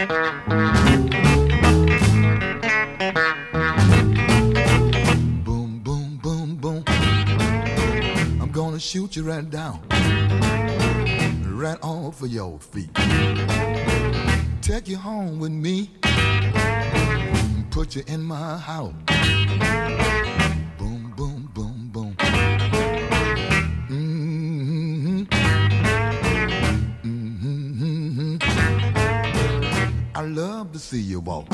Boom, boom, boom, boom. I'm gonna shoot you right down, right off of your feet. Take you home with me, put you in my house. Love to see you walk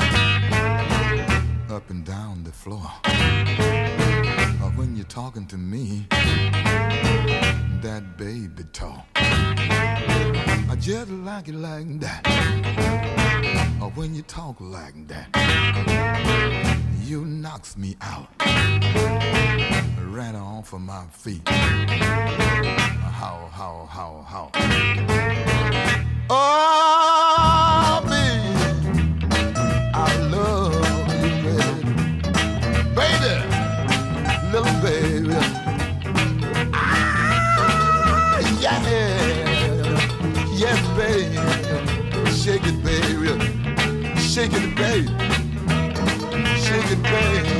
up and down the floor. Or when you're talking to me, that baby talk. I just like it like that. Or when you talk like that, you knocks me out. Right off of my feet. How, how, how, how. Oh, baby, Shake it, baby. Shake it, baby.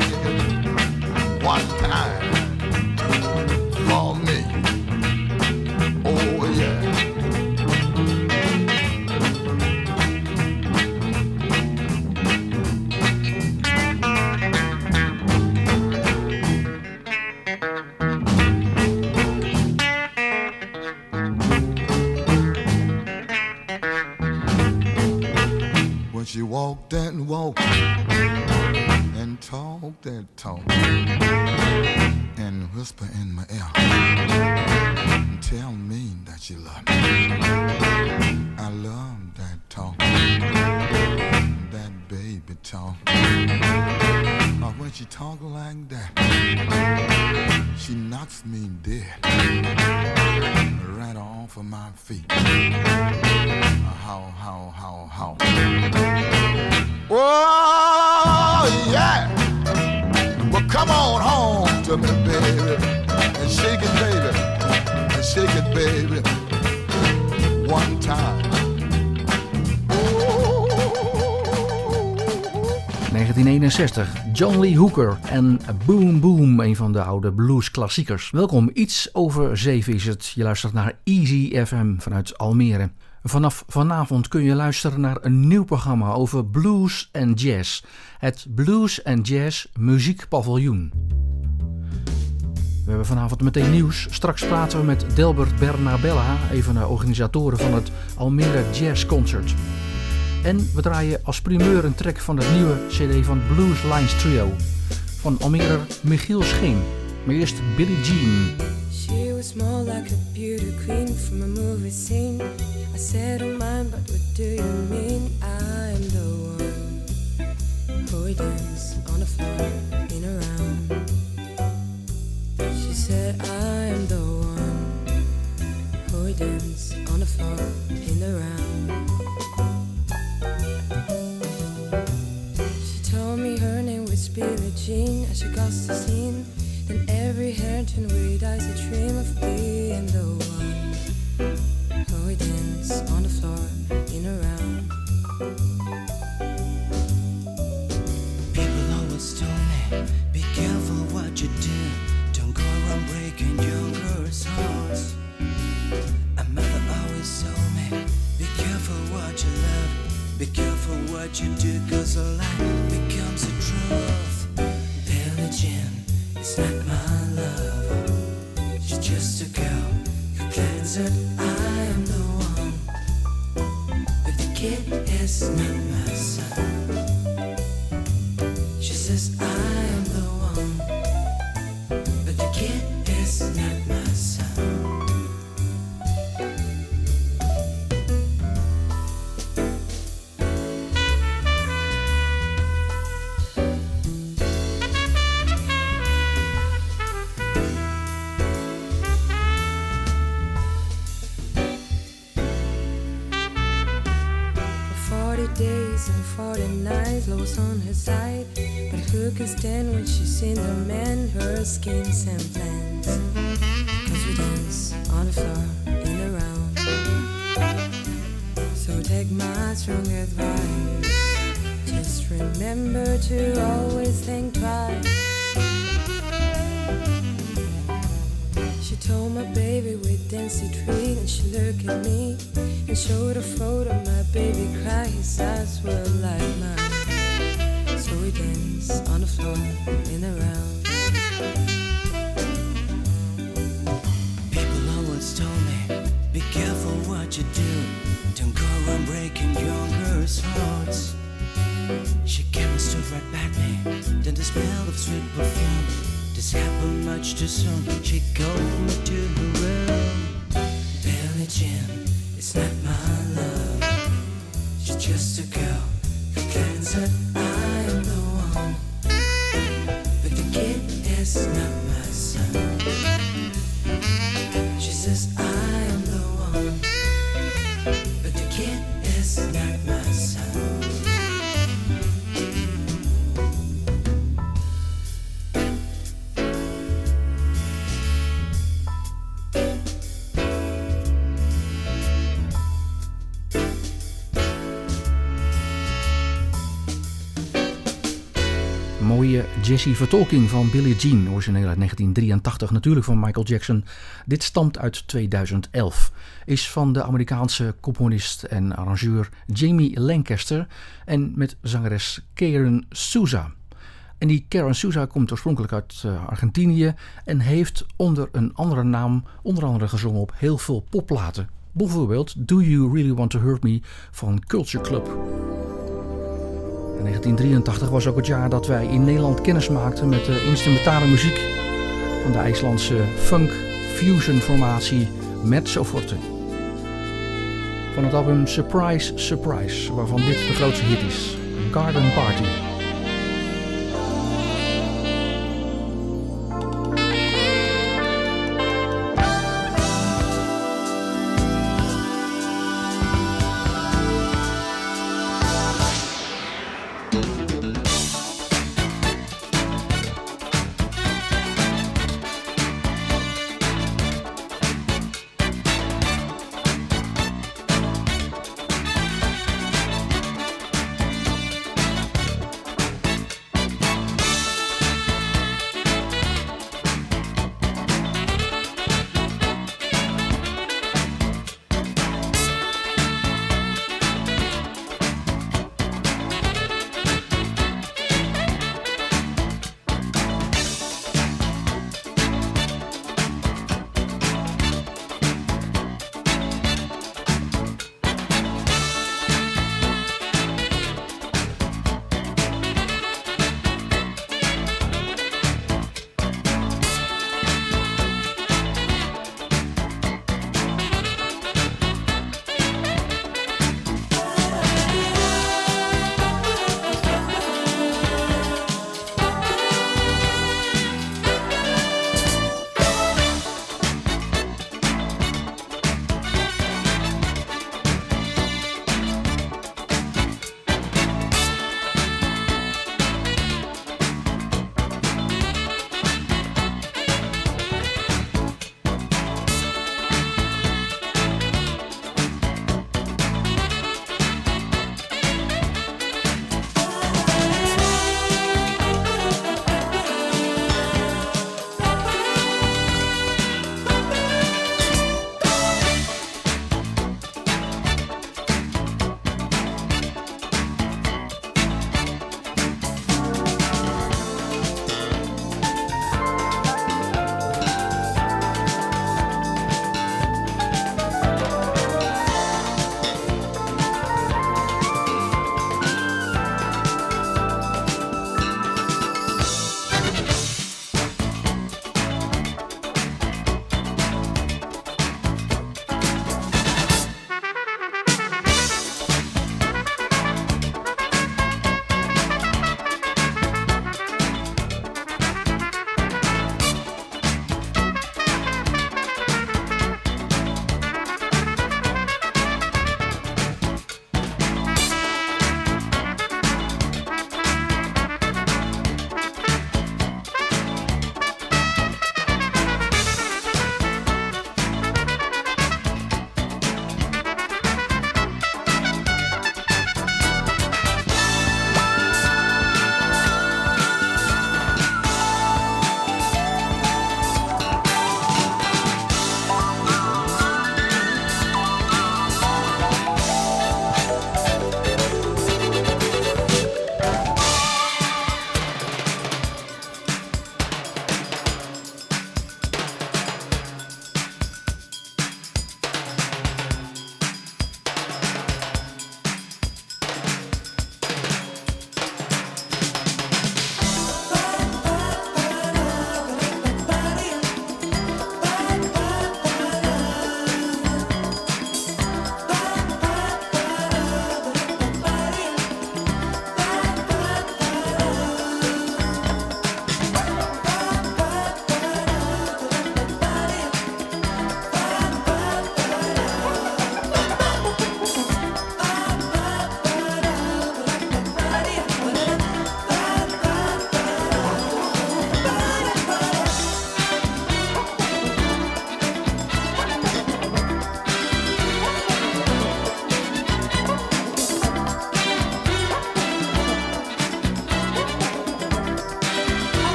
She walked and walked and talked and talked and whisper in my ear and tell me that she loved me. I love that talk, that baby talk. Or when she talk like that, she knocks me dead right off of my feet. Uh, how, how, how, how. Oh, yeah. Well, come on home to me, baby. And shake it, baby. And shake it, baby. One time. 1961, John Lee Hooker en Boom Boom, een van de oude bluesklassiekers. Welkom, iets over zeven is het. Je luistert naar Easy FM vanuit Almere. Vanaf vanavond kun je luisteren naar een nieuw programma over blues en jazz. Het Blues en Jazz Muziekpaviljoen. We hebben vanavond meteen nieuws. Straks praten we met Delbert Bernabella, een van de organisatoren van het Almere Jazz Concert. En we draaien als primeur een track van het nieuwe CD van Blues Lines Trio van Almere Michiel Scheen. Maar eerst Billie Jean. She was more like a beauty queen from a movie scene. I said, oh mine, but what do you mean? I am the one who dance on the floor in a round. She said, I am the one who dance on the floor in the round. she caused a scene. Then every hair turn My baby cried, his eyes were like mine. So we danced on the floor in a round. People always told me, be careful what you do. Don't go around breaking young girls' hearts. She came and stood right by me. Then the smell of sweet perfume. This happened much too soon. She called me to her room. Billie Jean, it's not my love. Just a girl who I am the one. But the kid is not my son. Jazzy vertolking van Billie Jean, origineel uit 1983, natuurlijk van Michael Jackson. Dit stamt uit 2011. Is van de Amerikaanse componist en arrangeur Jamie Lancaster en met zangeres Karen Souza. En die Karen Souza komt oorspronkelijk uit eh, Argentinië en heeft onder een andere naam onder andere gezongen op heel veel popplaten. Bijvoorbeeld Do You Really Want To Hurt Me van Culture Club. En 1983 was ook het jaar dat wij in Nederland kennis maakten met de instrumentale muziek van de IJslandse funk fusion formatie Mezzo Forte. Van het album Surprise Surprise, waarvan dit de grootste hit is, Garden Party.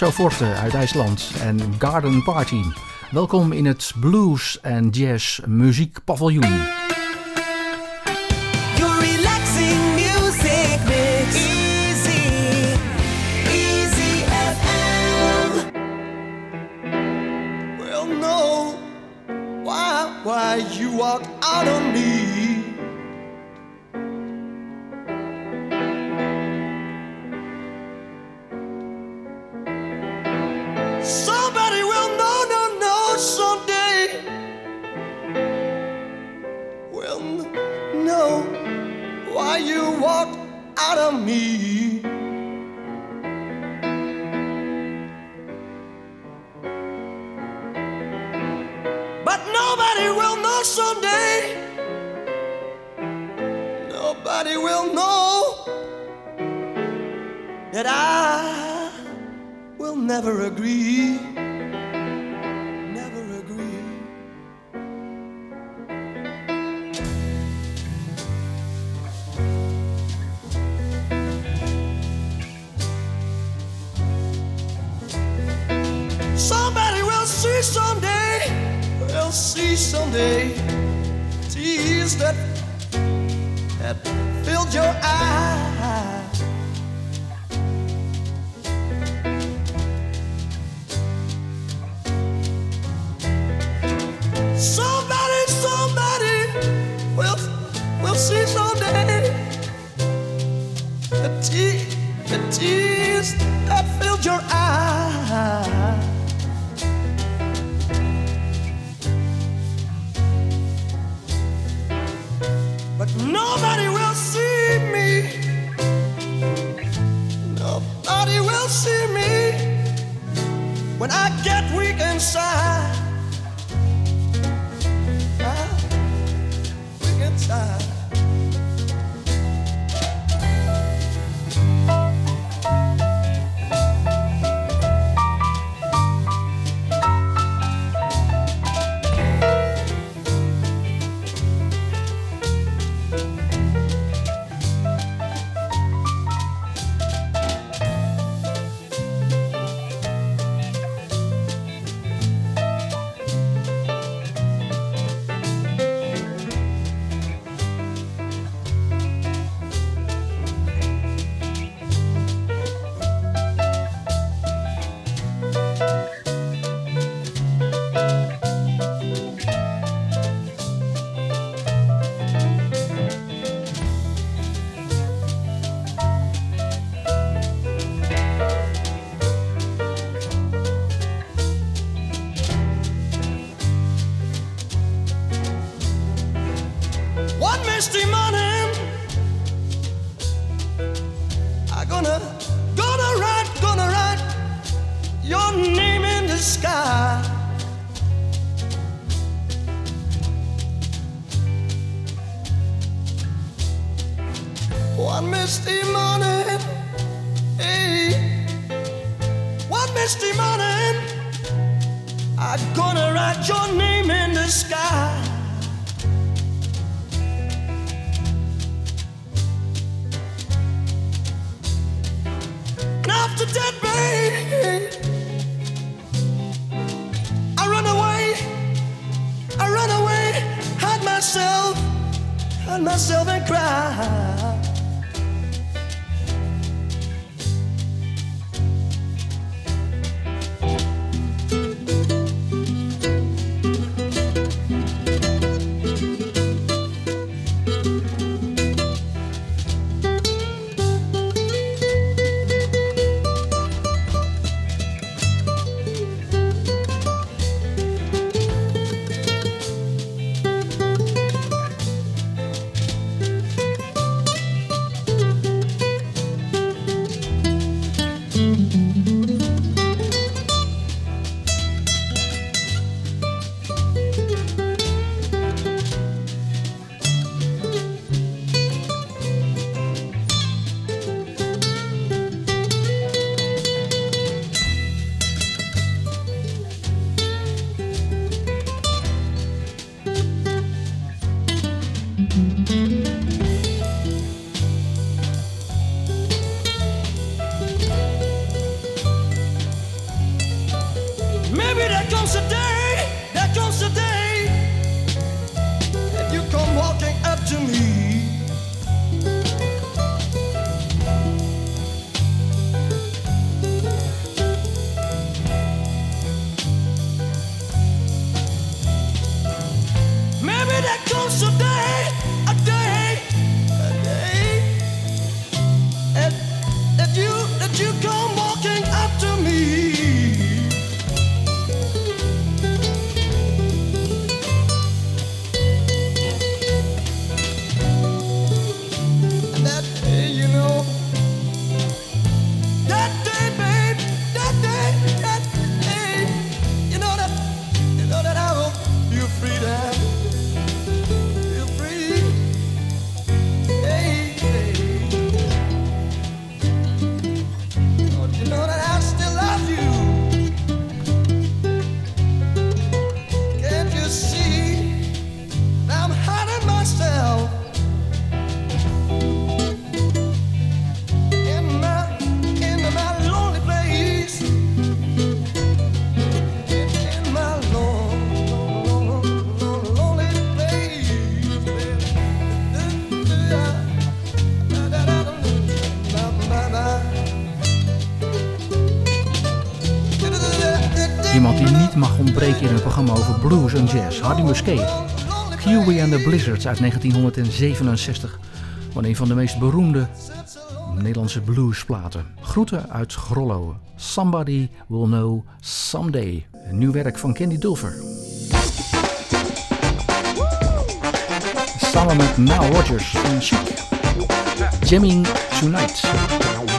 Saxo uit IJsland en Garden Party. Welkom in het Blues en Jazz Muziekpaviljoen. Sunday tears that, had filled your eyes. Blues en jazz, Hardy Musquet. Huey and the Blizzards uit 1967. Van een van de meest beroemde Nederlandse bluesplaten. Groeten uit Grollo. Somebody Will Know Someday. Een nieuw werk van Candy Dulfer. Samen met Nile Rodgers van Chic. Jamming Tonight.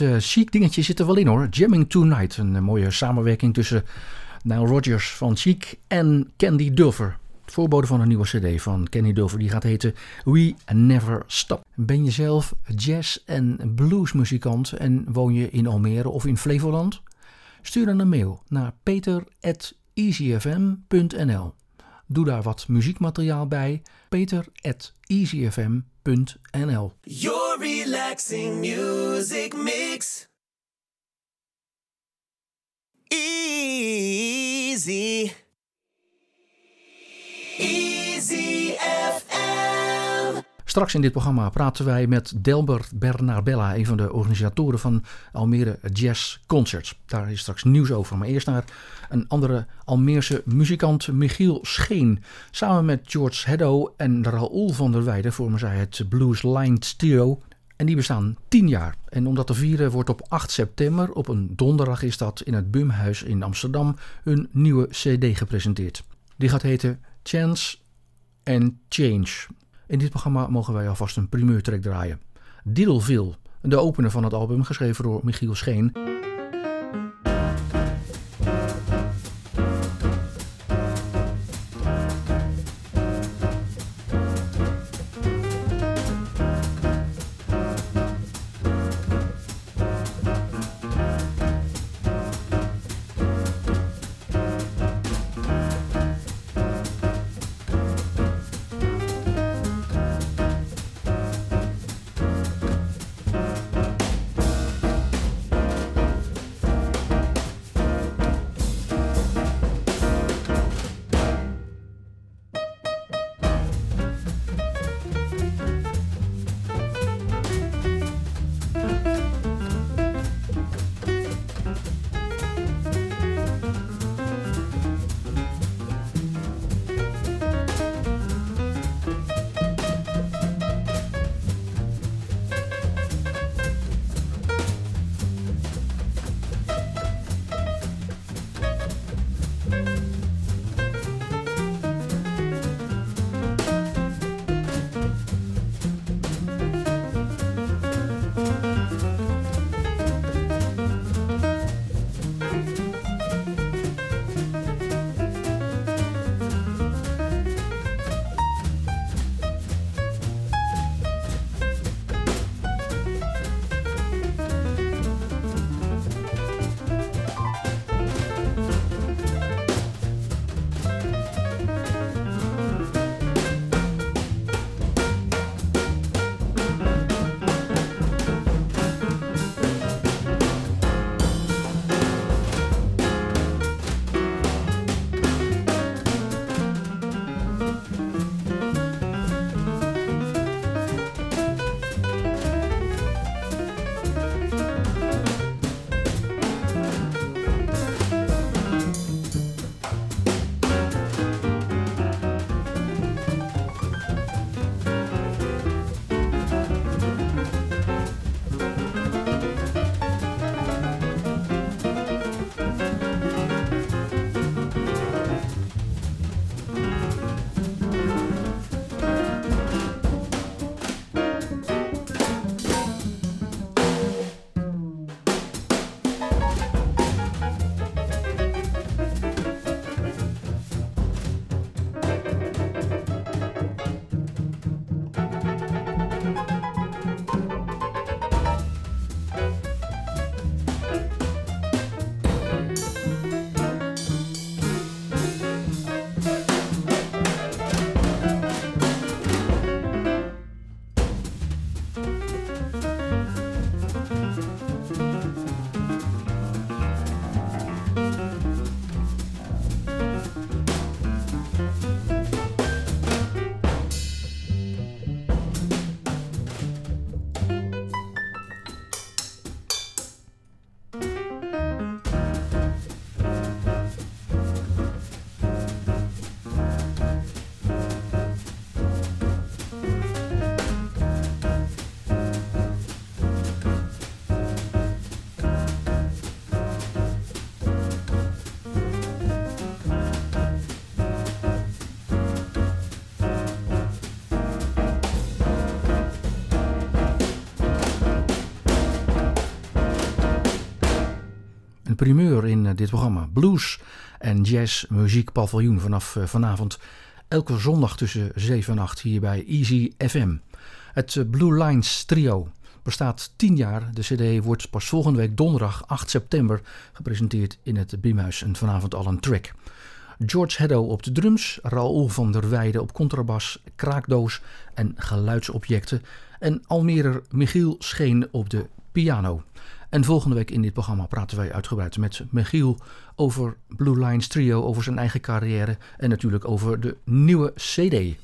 Uh, chic dingetje zit er wel in hoor. Jamming Tonight, een mooie samenwerking tussen Nile Rodgers van Chic en Candy Dulfer. Voorbode van een nieuwe cd van Candy Dulfer, die gaat heten We Never Stop. Ben je zelf jazz- en bluesmuzikant en woon je in Almere of in Flevoland? Stuur dan een mail naar peter.easyfm.nl Doe daar wat muziekmateriaal bij. peter.easyfm.nl Your relaxing music mix. Easy. Easy FM. Straks in dit programma praten wij met Delbert Bernardella, een van de organisatoren van Almere Jazz Concerts. Daar is straks nieuws over. Maar eerst naar een andere Almeerse muzikant, Michiel Scheen. Samen met George Heddo en Raoul van der Weijden vormen zij het Blues Lined Trio. En die bestaan 10 jaar. En om dat te vieren wordt op 8 september, op een donderdag is dat, in het Bumhuis in Amsterdam, een nieuwe CD gepresenteerd. Die gaat heten Chance and Change. In dit programma mogen wij alvast een primeurtrek draaien. Diddleville, de opener van het album, geschreven door Michiel Scheen. Primeur in eh, dit programma. Blues en jazz muziekpaviljoen vanaf eh, vanavond. Elke zondag tussen 7 en 8 hier bij Easy FM. Het eh, Blue Lines trio bestaat 10 jaar. De cd wordt pas volgende week donderdag 8 september gepresenteerd in het Biemhuis. En vanavond al een track. George Heddo op de drums, Raoul van der Weijden op contrabas, kraakdoos en geluidsobjecten. En Almerer Michiel Scheen op de piano. En volgende week in dit programma praten wij uitgebreid met Michiel over Blue Lines Trio, over zijn eigen carrière en natuurlijk over de nieuwe CD.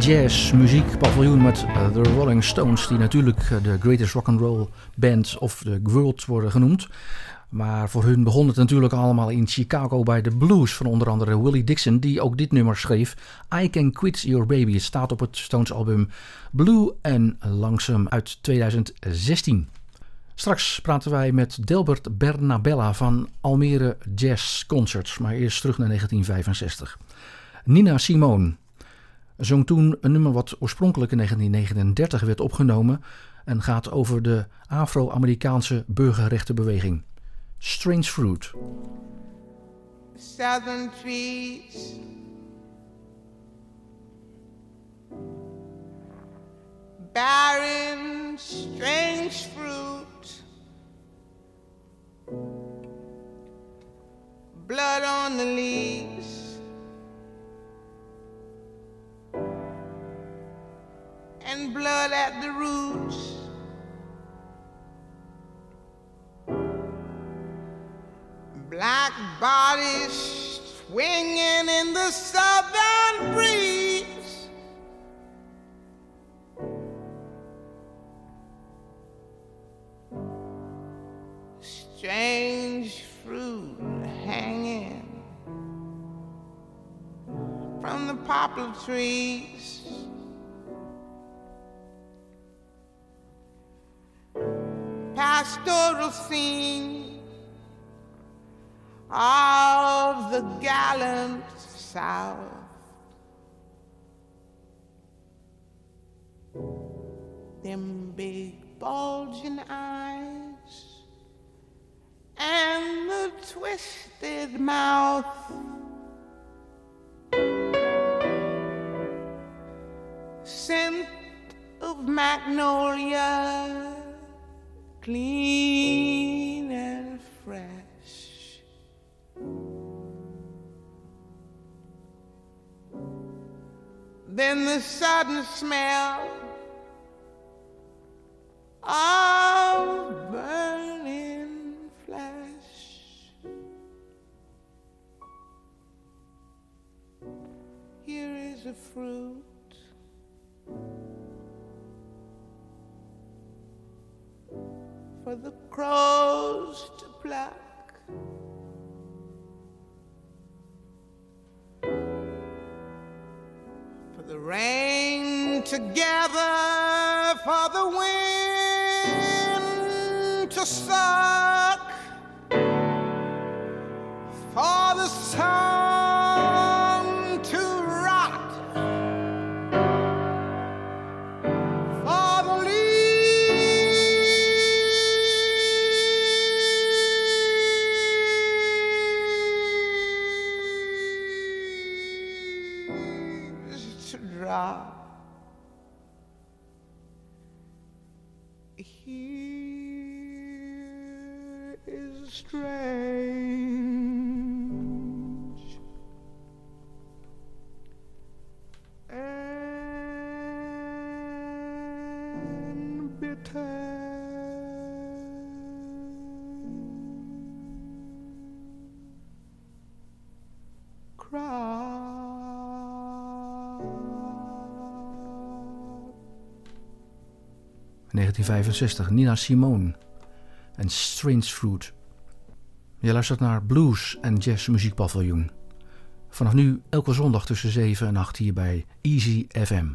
Jazz muziekpaviljoen met uh, de Rolling Stones, die natuurlijk uh, de greatest rock and roll band of the world worden genoemd. Maar voor hun begon het natuurlijk allemaal in Chicago bij de blues van onder andere Willie Dixon, die ook dit nummer schreef. I Can Quit Your Baby. Het staat op het Stones album Blue en Langzaam uit 2016. Straks praten wij met Delbert Bernabella van Almere Jazz Concerts, maar eerst terug naar 1965. Nina Simone zong toen een nummer wat oorspronkelijk in 1939 werd opgenomen en gaat over de Afro-Amerikaanse burgerrechtenbeweging. Strange Fruit. Southern trees. Barren, strange fruit. Blood on the leaves. And blood at the roots. black bodies swinging in the southern breeze. Strange fruit hanging from the poplar trees. Pastoral scene of the gallant South. Them big bulging eyes and the twisted mouth. Scent of magnolia, clean and fresh. Then the sudden smell of crows to pluck. for the rain to gather, for the wind to suck, 1965, Nina Simone en Strange Fruit. Je luistert naar Blues en Jazz Muziekpaviljoen. Vanaf nu elke zondag tussen 7 en 8 hier bij Easy FM.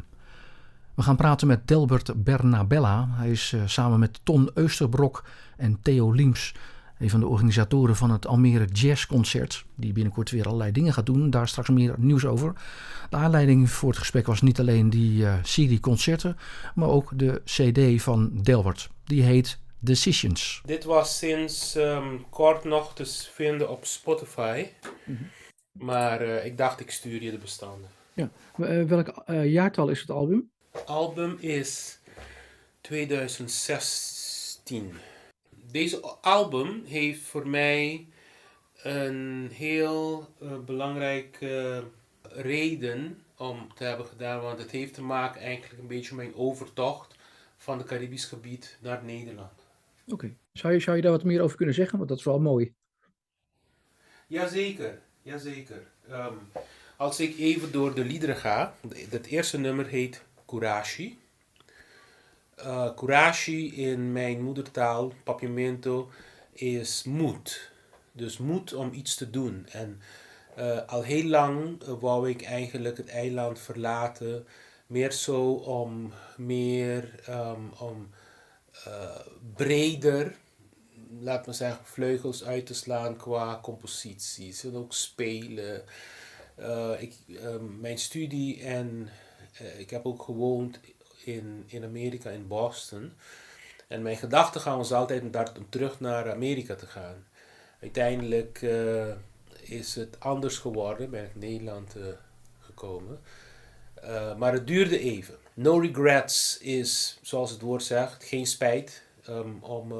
We gaan praten met Delbert Bernabella. Hij is eh, samen met Ton Eusterbrok en Theo Liems een van de organisatoren van het Almere Jazz Concert, die binnenkort weer allerlei dingen gaat doen. Daar straks meer nieuws over. De aanleiding voor het gesprek was niet alleen die eh, serie concerten, maar ook de CD van Delbert. Die heet Decisions. Dit was sinds ehm, kort nog te vinden op Spotify. Maar eh, ik dacht, ik stuur je de bestanden. Ja. welk eh, jaartal is het album? Het album is 2016. Deze album heeft voor mij een heel eh, belangrijke reden om te hebben gedaan. Want het heeft te maken eigenlijk een beetje met mijn overtocht van het Caribisch gebied naar Nederland. Oké. Zou, je, zou je daar wat meer over kunnen zeggen? Want dat is wel mooi. Jazeker, jazeker. Ehm Als ik even door de liederen ga, het eerste nummer heet Kurashi. Uh, Kurashi in mijn moedertaal, Papiamento, is moed. Dus moed om iets te doen. En uh, al heel lang uh, wou ik eigenlijk het eiland verlaten. Meer zo om meer um, om, breder, laat me zeggen, vleugels uit te slaan qua composities en ook spelen. ik, um, mijn studie en ik heb ook gewoond in, in Amerika, in Boston. En mijn gedachten gaan was altijd om terug naar Amerika te gaan. Uiteindelijk uh, is het anders geworden, ben ik Nederland uh, gekomen. Uh, maar het duurde even. No regrets is, zoals het woord zegt, geen spijt um, om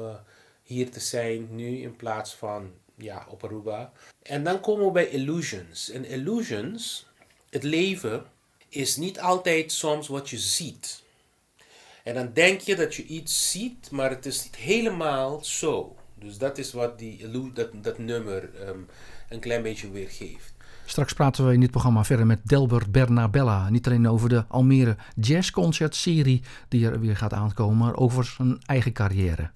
hier te zijn nu in plaats van ja, op Aruba. En dan komen we bij illusions. En illusions, het leven, is niet altijd soms wat je ziet. En dan denk je dat je iets ziet, maar het is niet helemaal zo. Dus dat is wat die, dat, dat nummer um, een klein beetje weergeeft. Straks praten we in dit programma verder met Delbert Bernabella. Niet alleen over de Almere Jazz Concert serie die er weer gaat aankomen, maar over zijn eigen carrière.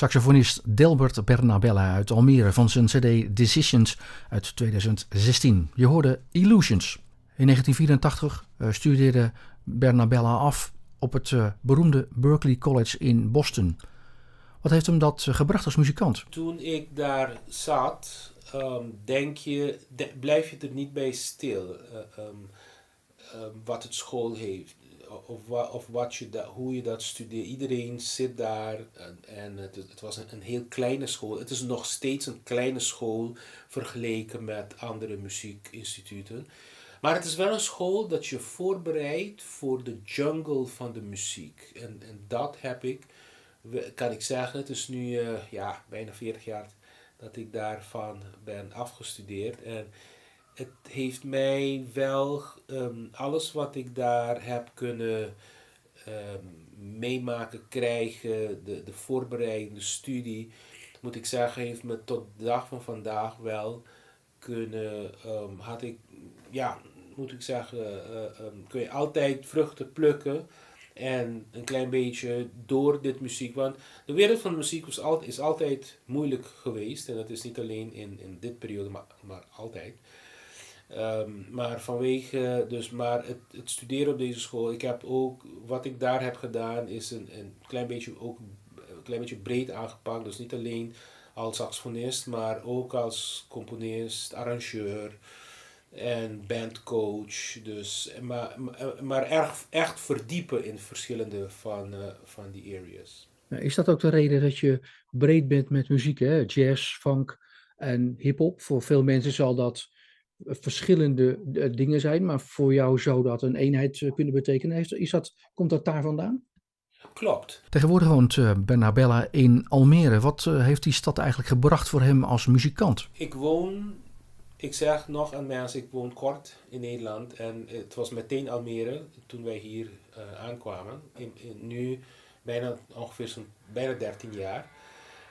Saxofonist Delbert Bernabella uit Almere van zijn CD Decisions uit 2016. Je hoorde Illusions. In 1984 uh, studeerde Bernabella af op het uh, beroemde Berklee College in Boston. Wat heeft hem dat uh, gebracht als muzikant? Toen ik daar zat, um, denk je, blijf je er niet bij stil um, um, wat het school heeft. Of, of wat je da, hoe je dat studeert. Iedereen zit daar en, en het, het, was een, een heel kleine school. Het is nog steeds een kleine school vergeleken met andere muziekinstituten. Maar het is wel een school dat je voorbereidt voor de jungle van de muziek. En, en dat heb ik, kan ik zeggen, het is nu uh, ja, bijna 40 jaar dat ik daarvan ben afgestudeerd. En het heeft mij wel um, alles wat ik daar heb kunnen um, meemaken, krijgen, de, de voorbereidende studie, moet ik zeggen, heeft me tot de dag van vandaag wel kunnen, um, had ik, ja, moet ik zeggen, uh, um, kun je altijd vruchten plukken en een klein beetje door dit muziek. Want de wereld van de muziek was is altijd moeilijk geweest. En dat is niet alleen in, in dit periode, maar, maar altijd. Um, maar vanwege, dus maar het, het studeren op deze school, ik heb ook, wat ik daar heb gedaan, is een, een klein beetje ook een klein beetje breed aangepakt. Dus niet alleen als saxofonist, maar ook als componist, arrangeur en bandcoach. Dus, maar maar erg, echt verdiepen in verschillende van, uh, van die areas. Is dat ook de reden dat je breed bent met muziek, hè? jazz, funk en hip-hop? Voor veel mensen zal dat verschillende dingen zijn, maar voor jou zou dat een eenheid eh, kunnen betekenen. Is dat, komt dat daar vandaan? Klopt. Tegenwoordig woont uh, Bernabella in Almere. Wat uh, heeft die stad eigenlijk gebracht voor hem als muzikant? Ik woon, ik zeg nog aan mensen, ik woon kort in Nederland. En het was meteen Almere toen wij hier uh, aankwamen. In, in, nu bijna ongeveer zo'n bijna 13 jaar.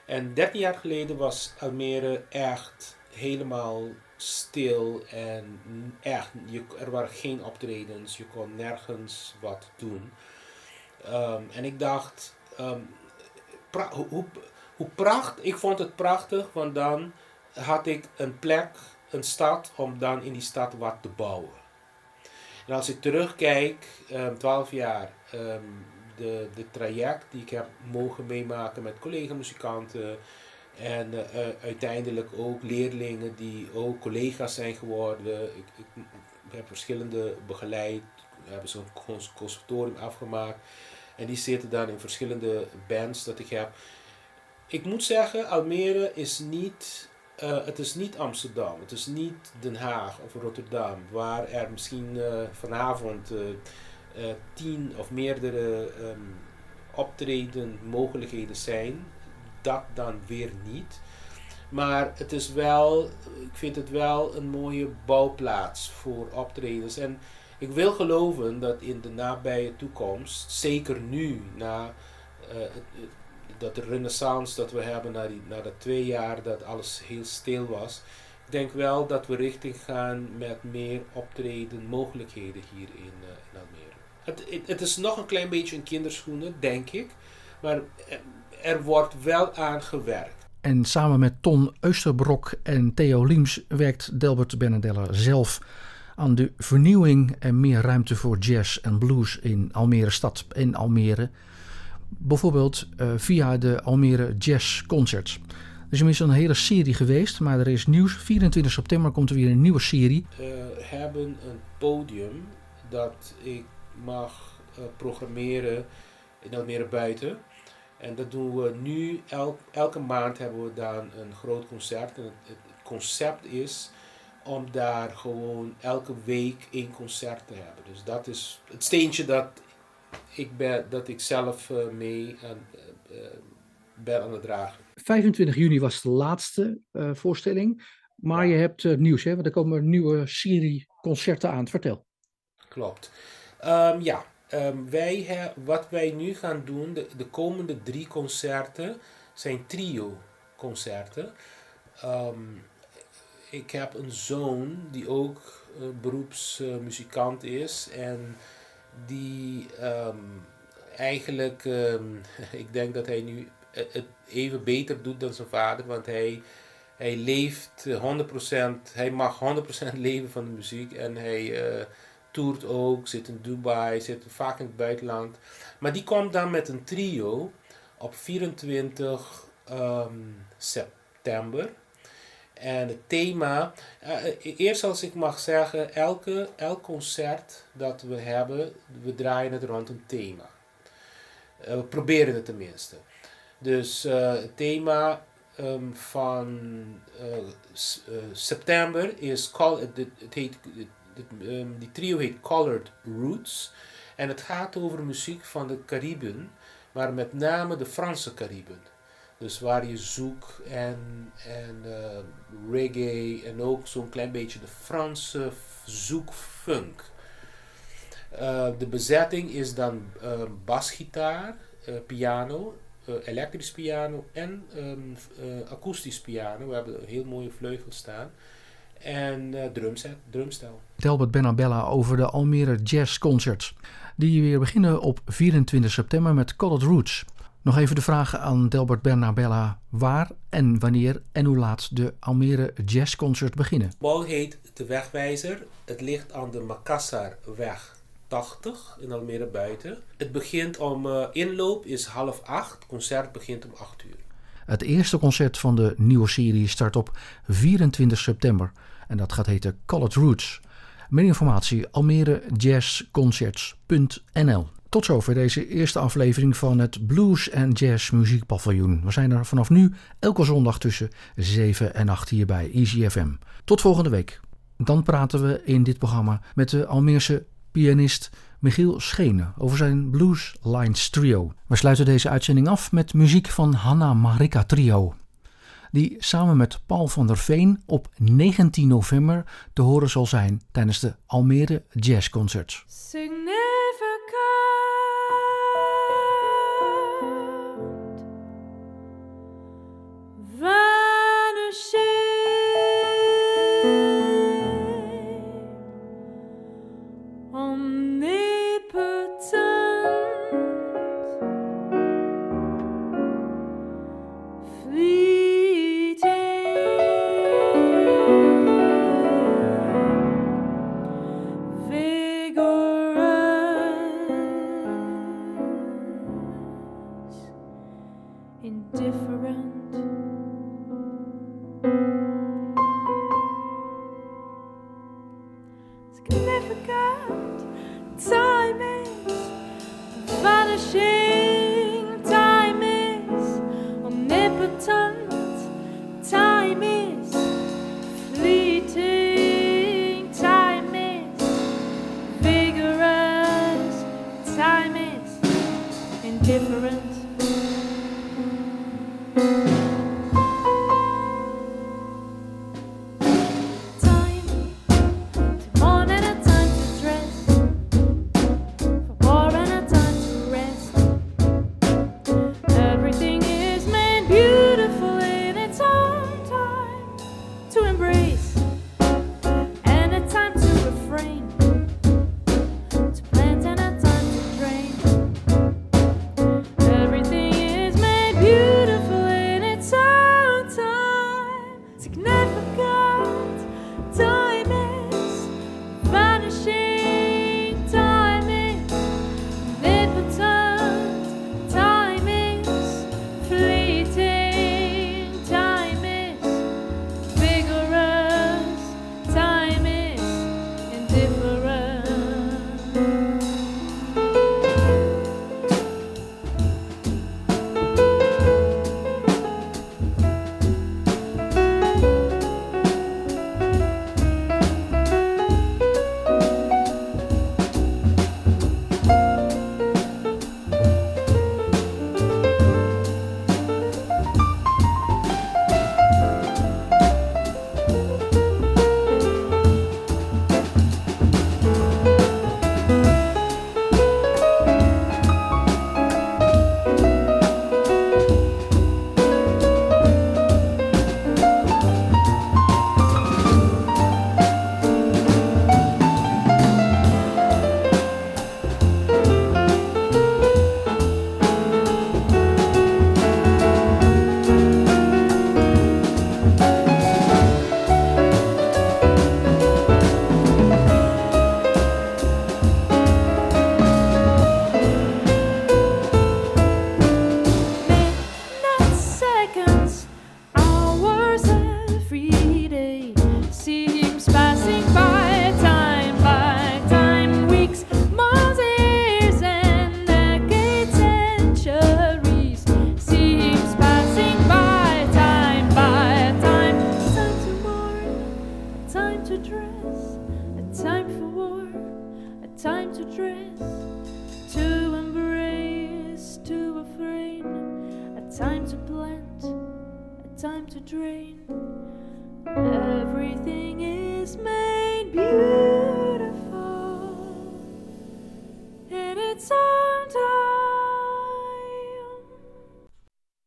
En 13 jaar geleden was Almere echt helemaal stil en echt, je, er waren geen optredens, je kon nergens wat doen. Um, en ik dacht, um, hoe, hoe prachtig, ik vond het prachtig, want dan had ik een plek, een stad, om dan in die stad wat te bouwen. En als ik terugkijk, um, 12 jaar, de, de traject die ik heb mogen meemaken met collega-muzikanten, en uh, uiteindelijk ook leerlingen die ook collega's zijn geworden. Ik, ik, heb verschillende begeleid. We hebben zo'n conservatorium afgemaakt. En die zitten dan in verschillende bands dat ik heb. Ik moet zeggen, Almere is niet, uh, het is niet Amsterdam. Het is niet Den Haag of Rotterdam. Waar er misschien vanavond tien of meerdere um, optreden mogelijkheden zijn dat dan weer niet. Maar het is wel, ik vind het wel een mooie bouwplaats voor optredens. En ik wil geloven dat in de nabije toekomst, zeker nu, na uh, dat de renaissance dat we hebben, na, die, na dat twee jaar dat alles heel stil was, ik denk wel dat we richting gaan met meer optreden mogelijkheden hier in, uh, in Almere. Het, het, het, is nog een klein beetje in kinderschoenen, denk ik. Maar er wordt wel aan gewerkt. En samen met Ton Eusterbrok en Theo Liems werkt Delbert Benedella zelf aan de vernieuwing en meer ruimte voor jazz en blues in Almere stad en Almere. Bijvoorbeeld uh, via de Almere Jazz Concerts. Er is inmiddels een hele serie geweest, maar er is nieuws. 24 september komt er weer een nieuwe serie. We hebben een podium dat ik mag uh, programmeren in Almere buiten. En dat doen we nu, el, elke maand hebben we dan een groot concert. En het, het, concept is om daar gewoon elke week één concert te hebben. Dus dat is het steentje dat ik, ben, dat ik zelf uh, mee aan, uh, ben aan het dragen. 25 juni was de laatste uh, voorstelling. Maar je hebt nieuws, hè? want er komen een nieuwe serie concerten aan. Vertel. Klopt. Um, ja, Um, wij wat wij nu gaan doen, de, de, komende drie concerten, zijn trio-concerten. Um, ik heb een zoon die ook uh, beroepsmuzikant is en die um, eigenlijk, ik denk dat hij nu eh, het even beter doet dan zijn vader. Want hij, hij leeft eh, 100%, hij mag 100% leven van de muziek. En hij eh, toert ook, zit in Dubai, zit vaak in het buitenland. Maar die komt dan met een trio op 24 ehm, september. En het thema, eh, eh, eerst als ik mag zeggen, elke, elk concert dat we hebben, we draaien het rond een thema. Eh, we proberen het tenminste. Dus het thema ehm, van september is, col- het, het, het, ehm, die trio heet Colored Roots. En het gaat over muziek van de Cariben, maar met name de Franse Cariben. Dus waar je zoek en, en eh, reggae en ook zo'n klein beetje de Franse zoekfunk. Eh, de bezetting is dan eh, basgitaar, eh, piano, elektrisch piano en ehm, eh, akoestisch piano. We hebben een heel mooie vleugel staan. En eh, drumset, drumstel. Delbert Benabella over de Almere Jazz Concerts. Die weer beginnen op 24 september met Colored Roots. Nog even de vraag aan Delbert Bernabella waar en wanneer en hoe laat de Almere Jazz Concerts beginnen. Bal heet De Wegwijzer. Het ligt aan de Makassarweg 80 in Almere buiten. Het begint om, eh, inloop is half acht. Het concert begint om 8 uur. Het eerste concert van de nieuwe serie start op 24 september en dat gaat heten Colored Roots. Meer informatie almerejazzconcerts.nl Tot zover deze eerste aflevering van het Blues en Jazz Muziekpaviljoen. We zijn er vanaf nu elke zondag tussen 7 en 8 hier bij Easy FM. Tot volgende week. Dan praten we in dit programma met de Almeerse pianist Michiel Schenen over zijn Blues Lines Trio. We sluiten deze uitzending af met muziek van Hanna Marika Trio. Die samen met Paul van der Veen op 19 november te horen zal zijn tijdens de Almere Jazz Concerts.